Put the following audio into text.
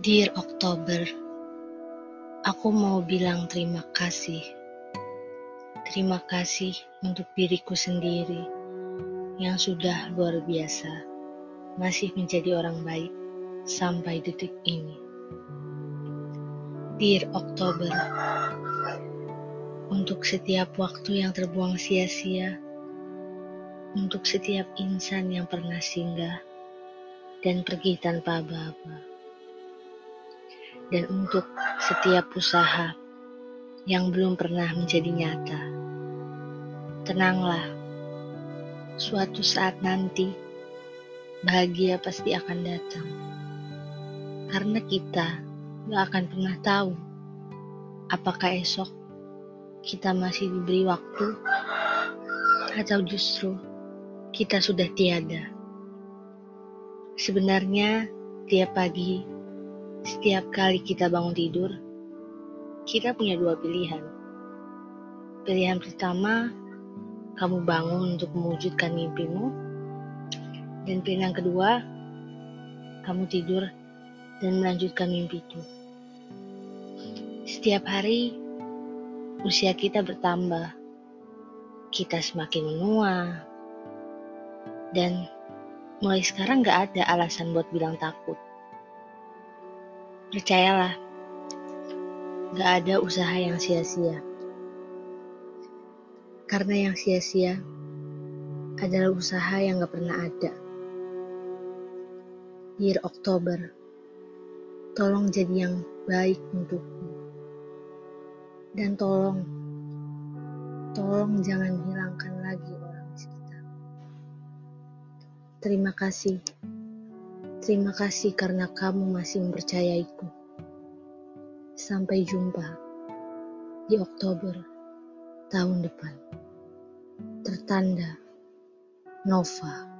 Dear Oktober, aku mau bilang terima kasih. Terima kasih untuk diriku sendiri yang sudah luar biasa, masih menjadi orang baik sampai detik ini. Dear Oktober, untuk setiap waktu yang terbuang sia-sia, untuk setiap insan yang pernah singgah dan pergi tanpa aba-aba, dan untuk setiap usaha yang belum pernah menjadi nyata. Tenanglah, suatu saat nanti bahagia pasti akan datang, karena kita gak akan pernah tahu apakah esok kita masih diberi waktu atau justru kita sudah tiada. Sebenarnya, tiap pagi, setiap kali kita bangun tidur, kita punya dua pilihan. Pilihan pertama, kamu bangun untuk mewujudkan mimpimu, dan pilihan kedua, kamu tidur dan melanjutkan mimpi itu. Setiap hari, usia kita bertambah, kita semakin menua, dan mulai sekarang gak ada alasan buat bilang takut. Percayalah, gak ada usaha yang sia-sia. Karena yang sia-sia adalah usaha yang gak pernah ada. Year Oktober, tolong jadi yang baik untukku. Dan tolong, tolong jangan hilangkan lagi orang di sekitar. Terima kasih. Terima kasih karena kamu masih mempercayaiku. Sampai jumpa di Oktober tahun depan. Tertanda Nova.